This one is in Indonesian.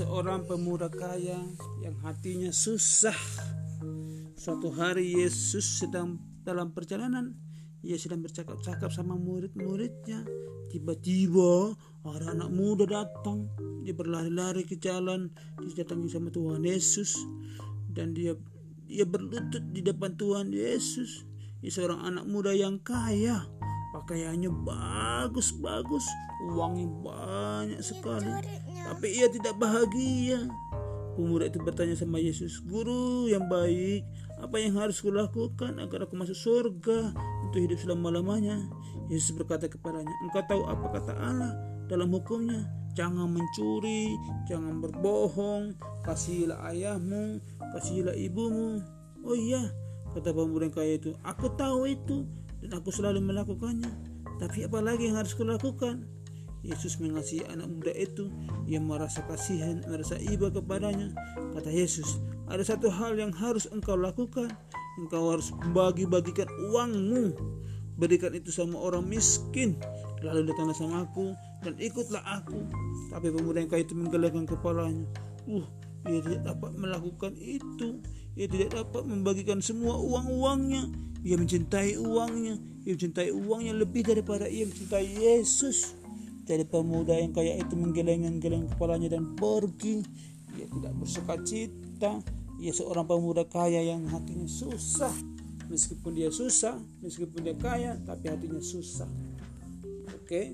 seorang pemuda kaya yang hatinya susah. Suatu hari Yesus sedang dalam perjalanan, ia sedang bercakap-cakap sama murid-muridnya. Tiba-tiba ada anak muda datang, dia berlari-lari ke jalan, didatangi sama Tuhan Yesus dan dia dia berlutut di depan Tuhan Yesus. Dia seorang anak muda yang kaya, pakaiannya bagus-bagus, uangnya banyak sekali, tapi ia tidak bahagia. Pemuda itu bertanya sama Yesus, Guru yang baik, apa yang harus kulakukan agar aku masuk surga untuk hidup selama-lamanya? Yesus berkata kepadanya, Engkau tahu apa kata Allah dalam hukumnya? Jangan mencuri, jangan berbohong, kasihilah ayahmu, kasihilah ibumu. Oh iya, kata pemuda yang kaya itu, aku tahu itu dan aku selalu melakukannya. Tapi apa lagi yang harus kulakukan? Yesus mengasihi anak muda itu. Ia merasa kasihan, merasa iba kepadanya. Kata Yesus Ada satu hal yang harus engkau lakukan. Engkau harus bagi-bagikan uangmu. Berikan itu sama orang miskin Lalu datanglah sama aku Dan ikutlah aku. Tapi pemuda yang kaya itu menggelengkan kepalanya. Uh, ia tidak dapat melakukan itu. Ia tidak dapat membagikan semua uang-uangnya Ia mencintai uangnya Ia mencintai uangnya lebih daripada ia mencintai Yesus jadi pemuda yang kaya itu menggeleng-geleng kepalanya dan pergi. Ia tidak bersuka cita. Ia seorang pemuda kaya yang hatinya susah. Meskipun dia susah, meskipun dia kaya, tapi hatinya susah. Oke. Okay?